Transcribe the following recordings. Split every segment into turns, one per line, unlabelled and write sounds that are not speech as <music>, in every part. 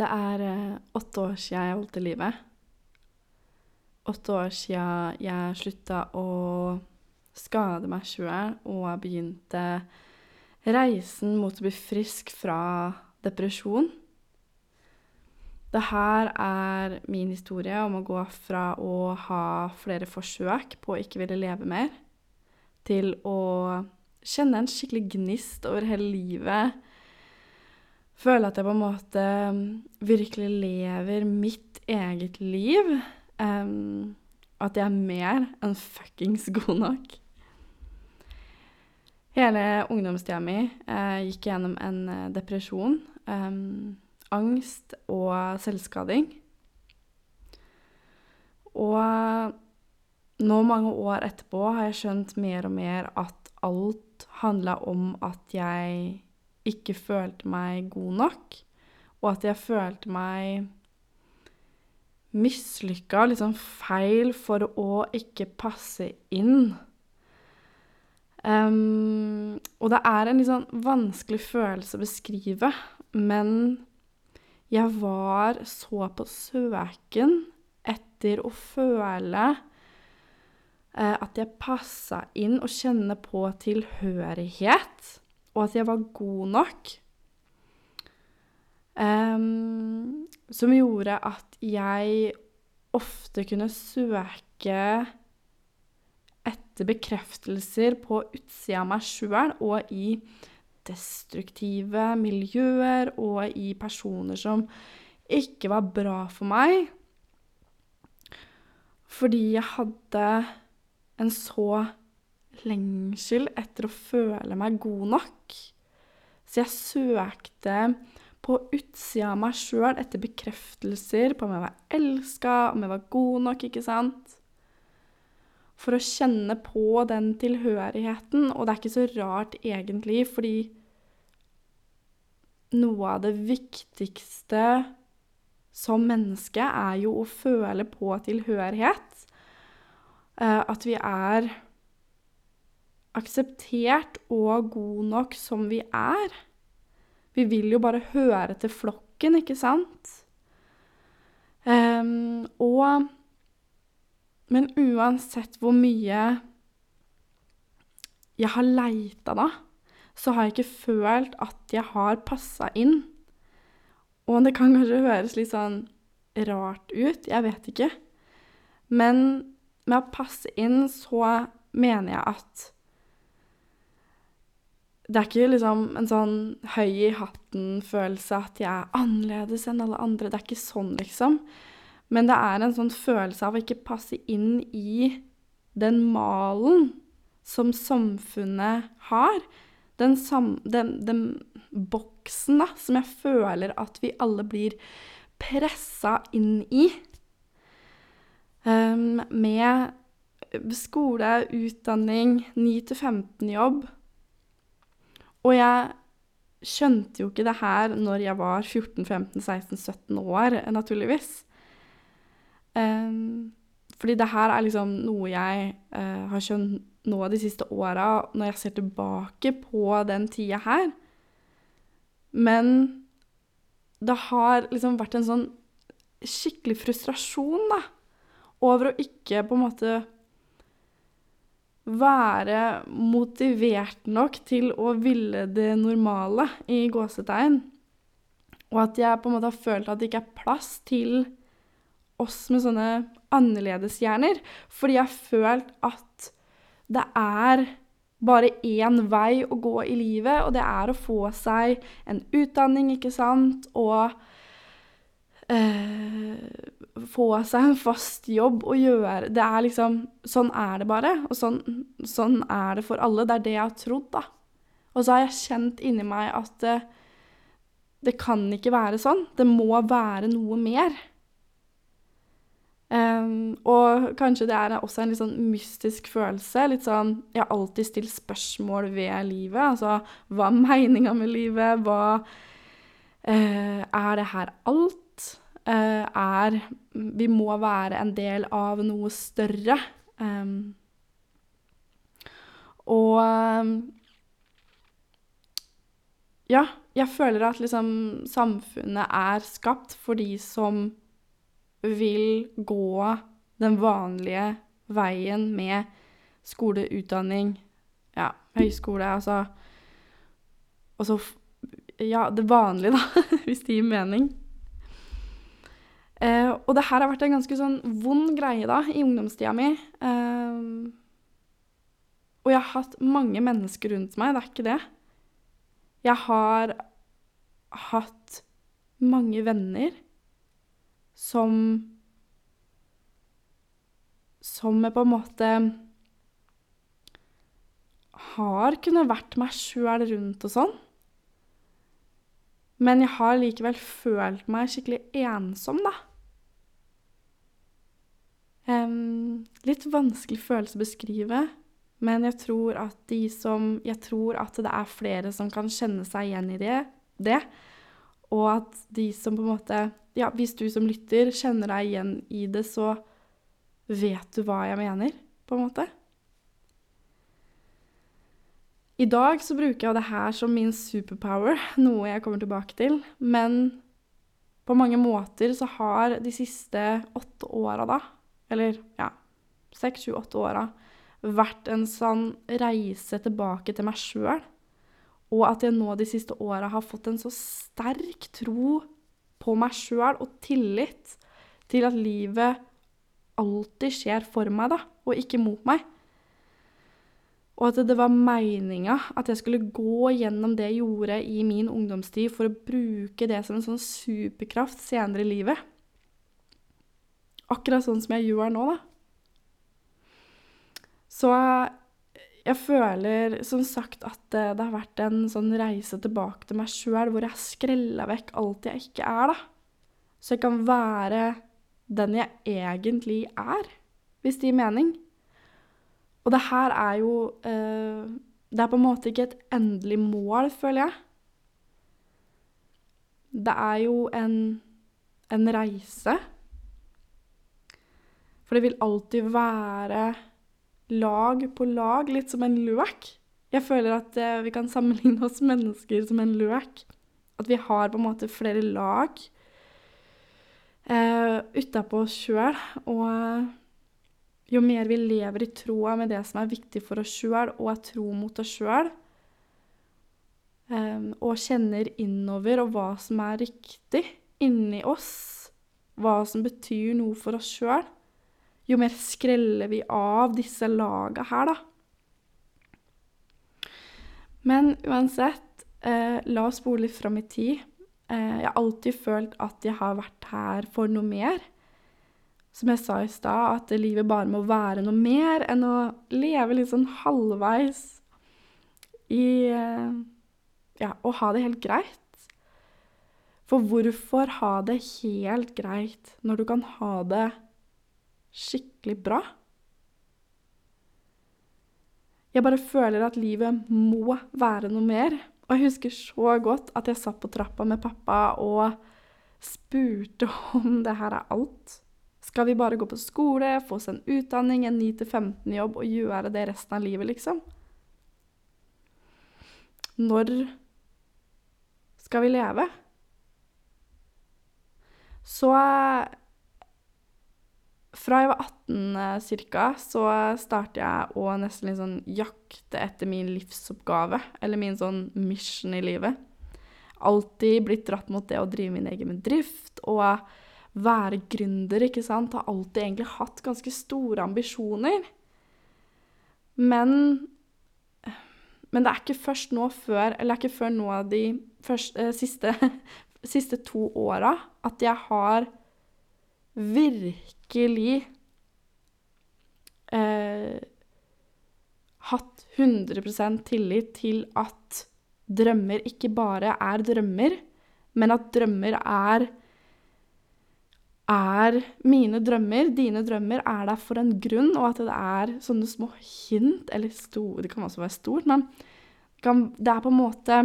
Det er eh, åtte år siden jeg holdt i livet. Åtte år siden jeg slutta å skade meg sjøl og begynte reisen mot å bli frisk fra depresjon. Det her er min historie om å gå fra å ha flere forsøk på å ikke ville leve mer, til å kjenne en skikkelig gnist over hele livet. Føle at jeg på en måte virkelig lever mitt eget liv. Um, at jeg er mer enn fuckings god nok. Hele ungdomstida mi eh, gikk gjennom en eh, depresjon. Um, angst og selvskading. Og nå, mange år etterpå, har jeg skjønt mer og mer at alt handla om at jeg ikke følte meg god nok, og at jeg følte meg mislykka, liksom feil, for å ikke passe inn. Um, og det er en litt sånn vanskelig følelse å beskrive, men jeg var så på søken etter å føle eh, at jeg passa inn og kjenne på tilhørighet, og at jeg var god nok. Um, som gjorde at jeg ofte kunne søke etter bekreftelser på utsida av meg sjøl og i destruktive miljøer og i personer som ikke var bra for meg. Fordi jeg hadde en så lengsel etter å føle meg god nok. Så jeg søkte på utsida av meg sjøl etter bekreftelser på om jeg var elska, om jeg var god nok, ikke sant? For å kjenne på den tilhørigheten. Og det er ikke så rart egentlig, fordi noe av det viktigste som menneske er jo å føle på tilhørighet. Eh, at vi er akseptert og god nok som vi er. Vi vil jo bare høre til flokken, ikke sant? Um, og Men uansett hvor mye jeg har leita, da, så har jeg ikke følt at jeg har passa inn. Og det kan kanskje høres litt sånn rart ut, jeg vet ikke. Men med å passe inn så mener jeg at det er ikke liksom en sånn høy i hatten-følelse at jeg er annerledes enn alle andre. Det er ikke sånn, liksom. Men det er en sånn følelse av å ikke passe inn i den malen som samfunnet har den, sam, den, den boksen da, som jeg føler at vi alle blir pressa inn i. Um, med skole, utdanning, 9-15-jobb. Og jeg skjønte jo ikke det her når jeg var 14-15-16-17 år, naturligvis. Um, fordi det her er liksom noe jeg uh, har skjønt nå de siste åra, når jeg ser tilbake på den tida her. Men det har liksom vært en sånn skikkelig frustrasjon, da, over å ikke på en måte være motivert nok til å ville det normale i gåsetegn. Og at jeg på en måte har følt at det ikke er plass til oss med sånne annerledeshjerner. Fordi jeg har følt at det er bare én vei å gå i livet, og det er å få seg en utdanning, ikke sant, og få seg en fast jobb og gjøre Det er liksom Sånn er det bare, og sånn, sånn er det for alle. Det er det jeg har trodd, da. Og så har jeg kjent inni meg at det, det kan ikke være sånn. Det må være noe mer. Um, og kanskje det er også en litt sånn mystisk følelse. Litt sånn Jeg har alltid stilt spørsmål ved livet. Altså hva er meninga med livet? Hva uh, Er det her alt? Uh, er Vi må være en del av noe større. Um, og Ja, jeg føler at liksom samfunnet er skapt for de som vil gå den vanlige veien med skole, utdanning, ja, høyskole, altså Og så Ja, det vanlige, da, <laughs> hvis det gir mening. Eh, og det her har vært en ganske sånn vond greie da, i ungdomstida mi. Eh, og jeg har hatt mange mennesker rundt meg, det er ikke det. Jeg har hatt mange venner som Som på en måte har kunnet vært meg sjøl rundt og sånn. Men jeg har likevel følt meg skikkelig ensom, da. Um, litt vanskelig følelse å beskrive, men jeg tror at de som Jeg tror at det er flere som kan kjenne seg igjen i det, det. Og at de som på en måte Ja, hvis du som lytter kjenner deg igjen i det, så vet du hva jeg mener, på en måte. I dag så bruker jeg det her som min superpower, <laughs> noe jeg kommer tilbake til. Men på mange måter så har de siste åtte åra, eller ja, seks, sju, åtte åra, vært en sånn reise tilbake til meg sjøl. Og at jeg nå de siste åra har fått en så sterk tro på meg sjøl og tillit til at livet alltid skjer for meg, da, og ikke mot meg. Og at det var meninga at jeg skulle gå gjennom det jeg gjorde i min ungdomstid, for å bruke det som en sånn superkraft senere i livet. Akkurat sånn som jeg gjør nå, da. Så jeg føler som sagt at det, har vært en sånn reise tilbake til meg sjøl, hvor jeg har skrella vekk alt jeg ikke er, da. Så jeg kan være den jeg egentlig er, hvis det gir mening. Og det her er jo eh, Det er på en måte ikke et endelig mål, føler jeg. Det er jo en, en reise. For det vil alltid være lag på lag, litt som en løk. Jeg føler at eh, vi kan sammenligne oss mennesker som en løk. At vi har på en måte flere lag eh, utapå oss sjøl. Og jo mer vi lever i troa med det som er viktig for oss sjøl, og er tro mot oss sjøl, eh, og kjenner innover og hva som er riktig inni oss, hva som betyr noe for oss sjøl, jo mer skreller vi av disse laga her, da. Men uansett, eh, la oss spole litt fram i tid. Eh, jeg har alltid følt at jeg har vært her for noe mer som jeg sa i stad, at livet bare må være noe mer enn å leve litt sånn halvveis i eh, Ja, å ha det helt greit. For hvorfor ha det helt greit når du kan ha det skikkelig bra? Jeg bare føler at livet må være noe mer. Og jeg husker så godt at jeg satt på trappa med pappa og spurte om det her er alt. Skal vi bare gå på skole, få oss en utdanning, en 9-15-jobb og gjøre det resten av livet, liksom? Når skal vi leve? Så fra jeg var 18 ca., så startet jeg å nesten litt sånn jakte etter min livsoppgave, eller min sånn mission i livet. Alltid blitt dratt mot det å drive min egen bedrift og være gründer, ikke sant, har alltid egentlig hatt ganske store ambisjoner. Men, men det er ikke først nå før, eller det er ikke før nå de første, eh, siste, <laughs> siste to åra at jeg har virkelig eh, hatt 100% tillit til at drømmer ikke bare er drømmer, men at drømmer er er mine drømmer, dine drømmer, er der for en grunn, og at det er sånne små hint, eller store, det kan også være stort, men det er på en måte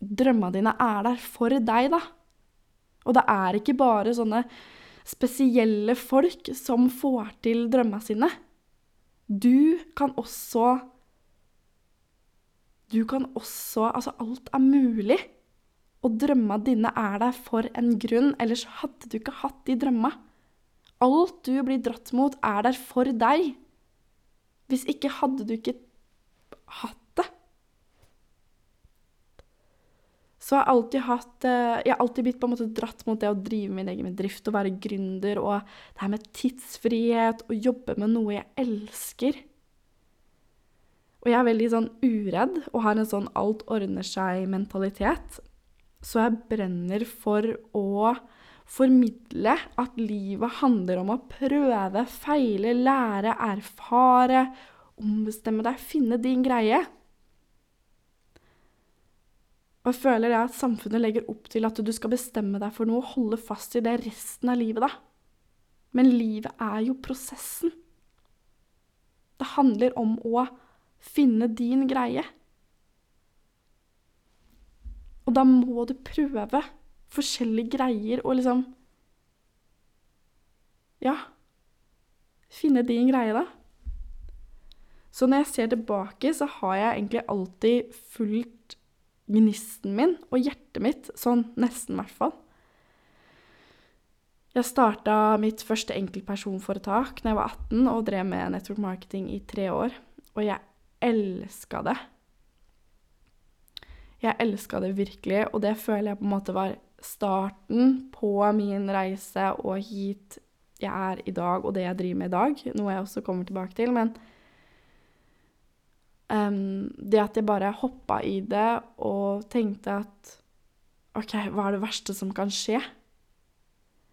Drømmene dine er der for deg, da. Og det er ikke bare sånne spesielle folk som får til drømmene sine. Du kan også du kan også Altså, alt er mulig. Og drømma dine er der for en grunn, ellers hadde du ikke hatt de drømma. Alt du blir dratt mot, er der for deg. Hvis ikke hadde du ikke hatt det. Så jeg har alltid hatt eh, Jeg har alltid blitt på en måte dratt mot det å drive min egen bedrift og være gründer og det her med tidsfrihet og jobbe med noe jeg elsker. Og jeg er veldig sånn uredd og har en sånn alt ordner seg-mentalitet. Så jeg brenner for å formidle at livet handler om å prøve, feile, lære, erfare, ombestemme deg, finne din greie. Og føler det at samfunnet legger opp til at du skal bestemme deg for noe og holde fast i det resten av livet, da. Men livet er jo prosessen. Det handler om å finne din greie. Og da må du prøve forskjellige greier og liksom Ja. Finne din greie, da. Så når jeg ser tilbake, så har jeg egentlig alltid fulgt gnisten min og hjertet mitt, sånn nesten i hvert fall. Jeg starta mitt første enkeltpersonforetak da jeg var 18 og drev med network marketing i tre år. Og jeg elska det. Jeg elska det virkelig, og det føler jeg på en måte var starten på min reise og hit jeg er i dag, og det jeg driver med i dag, noe jeg også kommer tilbake til. Men um, det at jeg bare hoppa i det og tenkte at OK, hva er det verste som kan skje?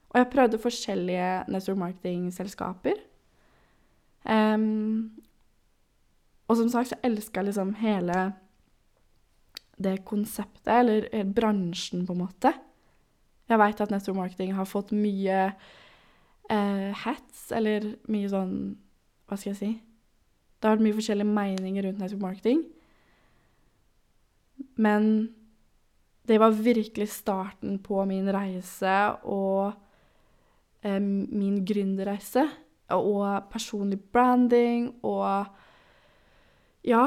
Og jeg prøvde forskjellige network marketing-selskaper. Um, og som sagt så elska jeg liksom hele det konseptet, eller, hele bransjen, på en måte. Jeg veit at network marketing har fått mye eh, hats, eller mye sånn Hva skal jeg si? Det har vært mye forskjellige meninger rundt network marketing. Men det var virkelig starten på min reise og eh, min gründerreise. Og personlig branding og ja,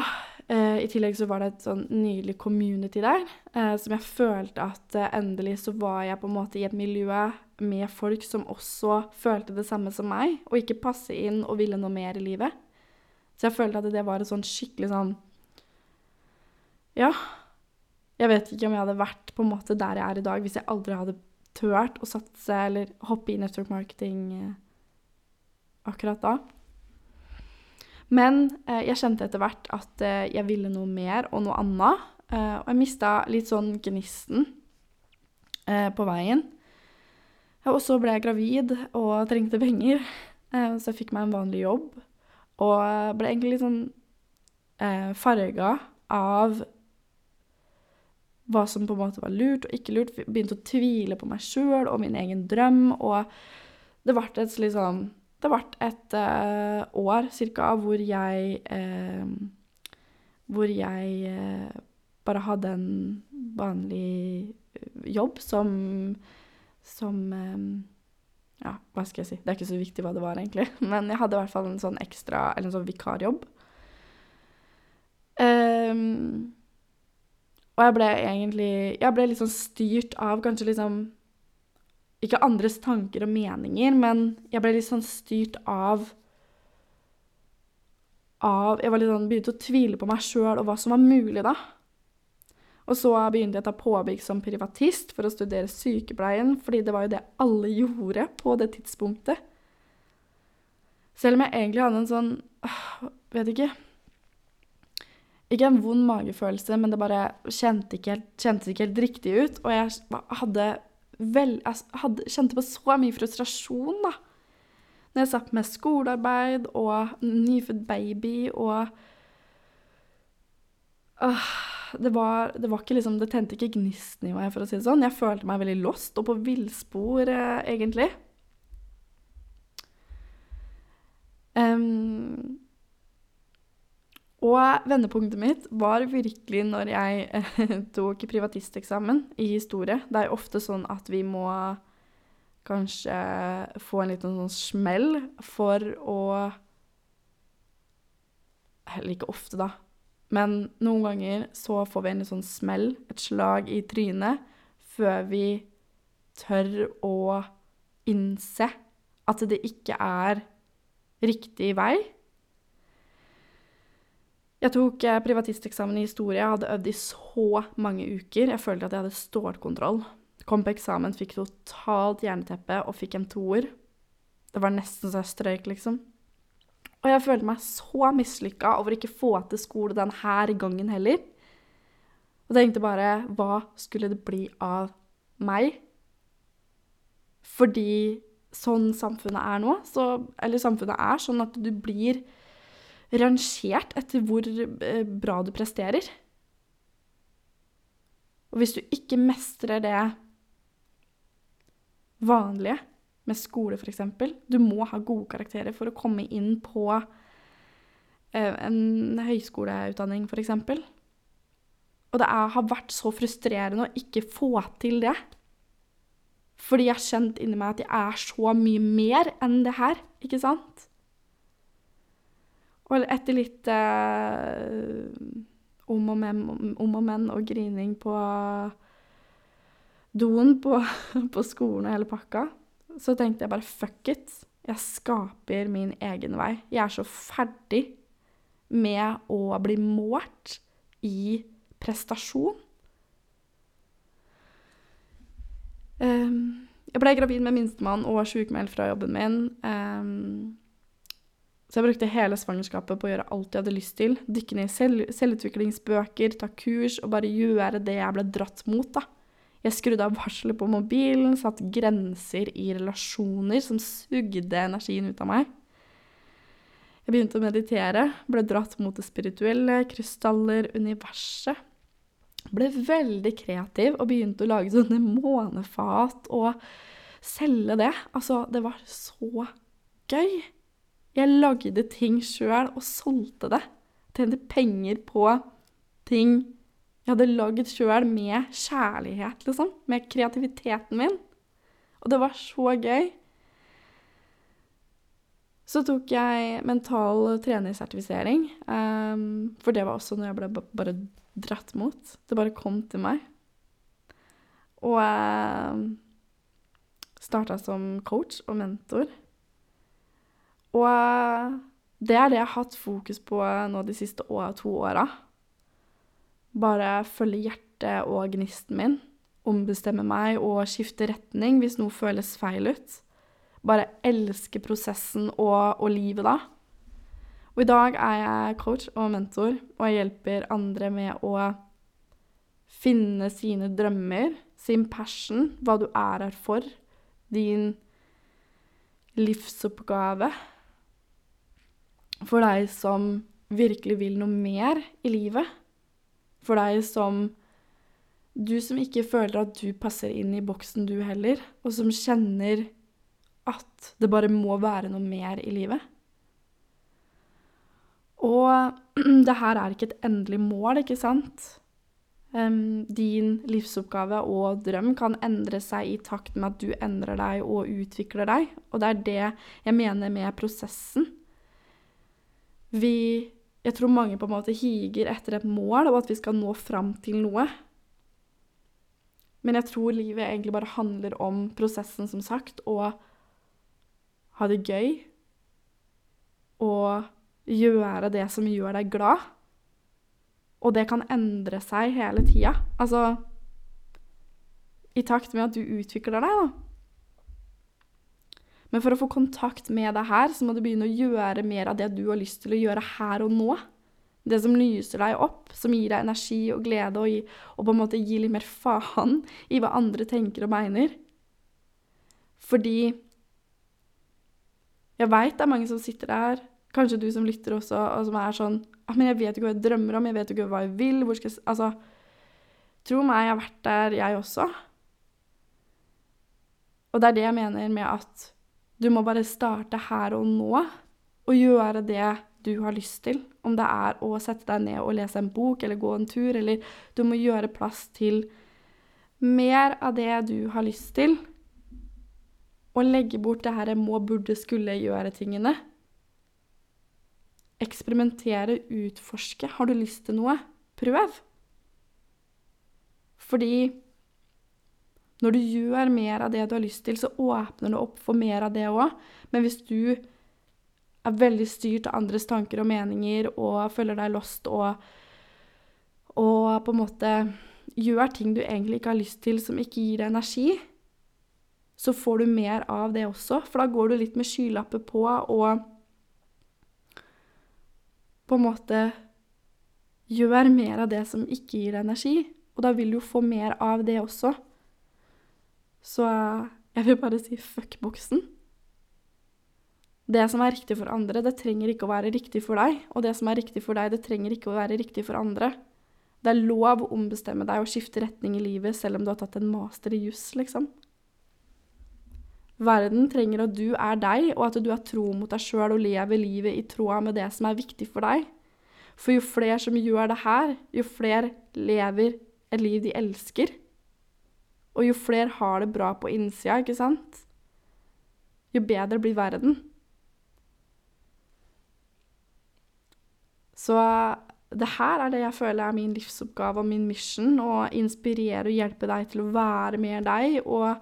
eh, i tillegg så var det et sånn nydelig community der, eh, som jeg følte at eh, endelig så var jeg på en måte i et miljø med folk som også følte det samme som meg, og ikke passe inn og ville noe mer i livet. Så jeg følte at det var et sånn skikkelig sånn Ja. Jeg vet ikke om jeg hadde vært på en måte der jeg er i dag, hvis jeg aldri hadde turt å satse eller hoppe i network marketing eh, akkurat da. Men eh, jeg kjente etter hvert at eh, jeg ville noe mer og noe annet. Eh, og jeg mista litt sånn gnisten eh, på veien. Og så ble jeg gravid og trengte penger, eh, så jeg fikk meg en vanlig jobb. Og ble egentlig litt sånn eh, farga av hva som på en måte var lurt og ikke lurt. Begynte å tvile på meg sjøl og min egen drøm. Og det ble et sånn det ble et uh, år cirka hvor jeg uh, Hvor jeg uh, bare hadde en vanlig jobb som Som Ja, hva skal jeg si? Det er ikke så viktig hva det var, egentlig. <laughs> Men jeg hadde i hvert fall en sånn ekstra Eller en sånn vikarjobb. Um, og jeg ble egentlig Jeg ble sånn styrt av kanskje liksom ikke andres tanker og meninger, men jeg ble litt sånn styrt av av Jeg var litt sånn, begynte å tvile på meg sjøl og hva som var mulig, da. Og så begynte jeg å ta påbygg som privatist for å studere sykepleien, fordi det var jo det alle gjorde på det tidspunktet. Selv om jeg egentlig hadde en sånn Vet ikke Ikke en vond magefølelse, men det bare kjente ikke helt, kjentes ikke helt riktig ut. Og jeg hadde vel, jeg hadde, kjente på så mye frustrasjon da. Når jeg satt med skolearbeid og nyfødt baby og øh, det, var, det var ikke liksom Det tente ikke gnisten i meg, for å si det sånn. Jeg følte meg veldig lost og på villspor, eh, egentlig. Um, og vendepunktet mitt var virkelig når jeg eh, <laughs> tok privatisteksamen i historie. Det er ofte sånn at vi må kanskje få en liten sånn smell for å Eller ikke ofte, da. Men noen ganger så får vi en sånn smell, et slag i trynet, før vi tør å innse at det ikke er riktig vei. Jeg tok eh, privatisteksamen i historie. Jeg hadde øvd i så mange uker. Jeg følte at jeg hadde stålkontroll. Kom på eksamen, fikk totalt jernteppe og fikk en toer. Det var nesten så jeg strøyk, liksom. Og jeg følte meg så mislykka over ikke få til skole denne gangen heller. Og tenkte bare Hva skulle det bli av meg? Fordi sånn samfunnet er nå, så Eller samfunnet er sånn at du blir rangert etter hvor eh, bra du presterer. Og hvis du ikke mestrer det vanlige med skole, f.eks. Du må ha gode karakterer for å komme inn på eh, en høyskoleutdanning, f.eks. Og det er, har vært så frustrerende å ikke få til det. Fordi jeg har kjent inni meg at jeg er så mye mer enn det her, ikke sant? Og etter litt eh, om, og men, om og men og grining på doen på, <laughs> på skolen og hele pakka, så tenkte jeg bare fuck it. Jeg skaper min egen vei. Jeg er så ferdig med å bli målt i prestasjon. Um, jeg ble gravid med minstemann og sjukmeldt fra jobben min. Um, så jeg brukte hele svangerskapet på å gjøre alt jeg hadde lyst til. Dykke ned i selv selvutviklingsbøker, ta kurs og bare gjøre det jeg ble dratt mot. da. Jeg skrudde av varselet på mobilen, satt grenser i relasjoner som sugde energien ut av meg. Jeg begynte å meditere, ble dratt mot det spirituelle, krystaller, universet. Ble veldig kreativ og begynte å lage sånne månefat og selge det. Altså, det var så gøy. Jeg lagde ting sjøl og solgte det. Tjente penger på ting jeg hadde lagd sjøl med kjærlighet, liksom. Med kreativiteten min. Og det var så gøy. Så tok jeg mental trenersertifisering, um, for det var også noe jeg ble bare dratt mot. Det bare kom til meg. Og um, starta som coach og mentor. Og det er det jeg har hatt fokus på nå de siste to åra. Bare følge hjertet og gnisten min. Ombestemme meg og skifte retning hvis noe føles feil ut. Bare elske prosessen og, og livet da. Og i dag er jeg coach og mentor, og jeg hjelper andre med å finne sine drømmer, sin passion, hva du er her for, din livsoppgave. For deg som virkelig vil noe mer i livet for deg som Du som ikke føler at du passer inn i boksen, du heller, og som kjenner at det bare må være noe mer i livet. Og <clears throat> det her er ikke et endelig mål, ikke sant? Um, din livsoppgave og drøm kan endre seg i takt med at du endrer deg og utvikler deg. Og det er det jeg mener med prosessen. Vi jeg tror mange på en måte higer etter et mål, og at vi skal nå fram til noe. Men jeg tror livet egentlig bare handler om prosessen, som sagt, og ha det gøy. Og gjøre det som gjør deg glad. Og det kan endre seg hele tida. Altså I takt med at du utvikler deg, da. Men for å få kontakt med deg her, så må du begynne å gjøre mer av det du har lyst til å gjøre her og nå. Det som lyser deg opp, som gir deg energi og glede, og, og på en måte gir litt mer faen i hva andre tenker og mener. Fordi jeg veit det er mange som sitter der, kanskje du som lytter også, og som er sånn ah, 'Men jeg vet ikke hva jeg drømmer om, jeg vet ikke hva jeg vil.' Hvor skal jeg Altså, tro meg, jeg har vært der, jeg også. Og det er det jeg mener med at du må bare starte her og nå og gjøre det du har lyst til. Om det er å sette deg ned og lese en bok eller gå en tur, eller du må gjøre plass til mer av det du har lyst til. Og legge bort det her må, burde, skulle gjøre-tingene. eksperimentere, utforske. Har du lyst til noe? Prøv. Fordi når du gjør mer av det du har lyst til, så åpner du opp for mer av det òg. Men hvis du er veldig styrt av andres tanker og meninger og føler deg lost og, og på en måte gjør ting du egentlig ikke har lyst til, som ikke gir deg energi, så får du mer av det også. For da går du litt med skylapper på og på en måte gjør mer av det som ikke gir deg energi. Og da vil du jo få mer av det også. Så jeg vil bare si fuck boksen. Det som er riktig for andre, det trenger ikke å være riktig for deg. Og det som er riktig for deg, det trenger ikke å være riktig for andre. Det er lov å ombestemme deg og skifte retning i livet selv om du har tatt en master i juss, liksom. Verden trenger at du er deg, og at du har tro mot deg sjøl og lever livet i tråd med det som er viktig for deg. For jo flere som gjør det her, jo flere lever et liv de elsker. Og jo flere har det bra på innsida, ikke sant? Jo bedre blir verden. Så det her er det jeg føler er min livsoppgave og min mission, å inspirere og hjelpe deg til å være mer deg og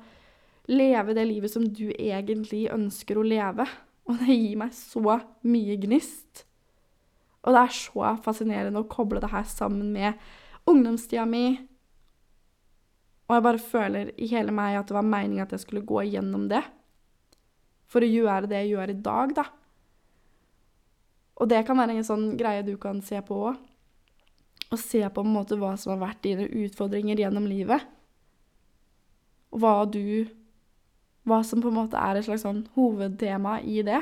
leve det livet som du egentlig ønsker å leve. Og det gir meg så mye gnist. Og det er så fascinerende å koble det her sammen med ungdomstida mi. Og jeg bare føler i hele meg at det var meninga at jeg skulle gå igjennom det. For å gjøre det jeg gjør i dag, da. Og det kan være en sånn greie du kan se på òg. Og se på en måte hva som har vært dine utfordringer gjennom livet. Og hva du Hva som på en måte er et slags sånn hovedtema i det.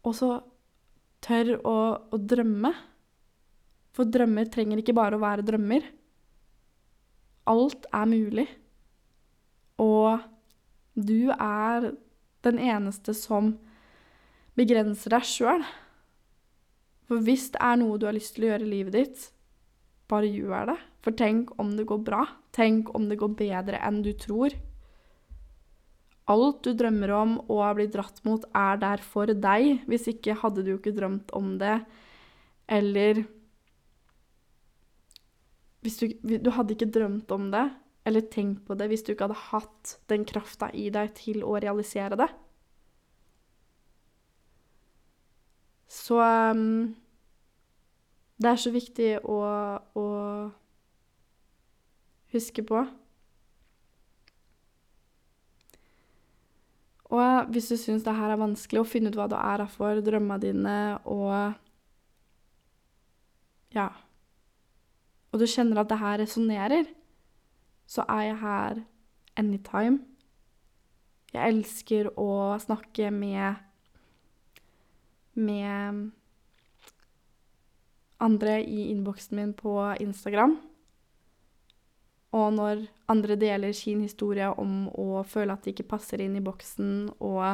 Og så tør å, å drømme. For drømmer trenger ikke bare å være drømmer. Alt er mulig. Og du er den eneste som begrenser deg sjøl. For hvis det er noe du har lyst til å gjøre i livet ditt, bare gjør det. For tenk om det går bra. Tenk om det går bedre enn du tror. Alt du drømmer om og har blitt dratt mot, er der for deg. Hvis ikke hadde du jo ikke drømt om det. Eller du, du hadde ikke drømt om det eller tenkt på det hvis du ikke hadde hatt den krafta i deg til å realisere det. Så um, det er så viktig å, å huske på. Og hvis du syns det her er vanskelig å finne ut hva du er her for, drømmene dine og Ja. Og du kjenner at det her resonnerer, så er jeg her anytime. Jeg elsker å snakke med med andre i innboksen min på Instagram. Og når andre deler sin historie om å føle at de ikke passer inn i boksen, og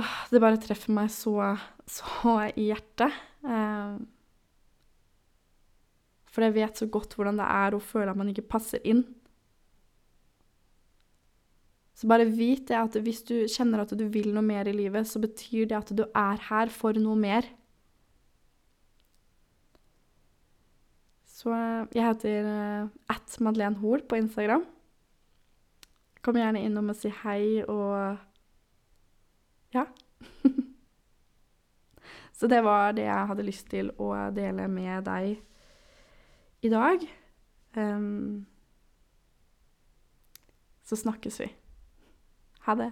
åh, Det bare treffer meg så, så i hjertet. Eh, for jeg vet så godt hvordan det er å føle at man ikke passer inn. Så bare vit det at hvis du kjenner at du vil noe mer i livet, så betyr det at du er her for noe mer. Så eh, jeg heter uh, at Madeleine Hoel på Instagram. Kom gjerne innom og si hei og ja. <laughs> så det var det jeg hadde lyst til å dele med deg i dag. Um, så snakkes vi. Ha det.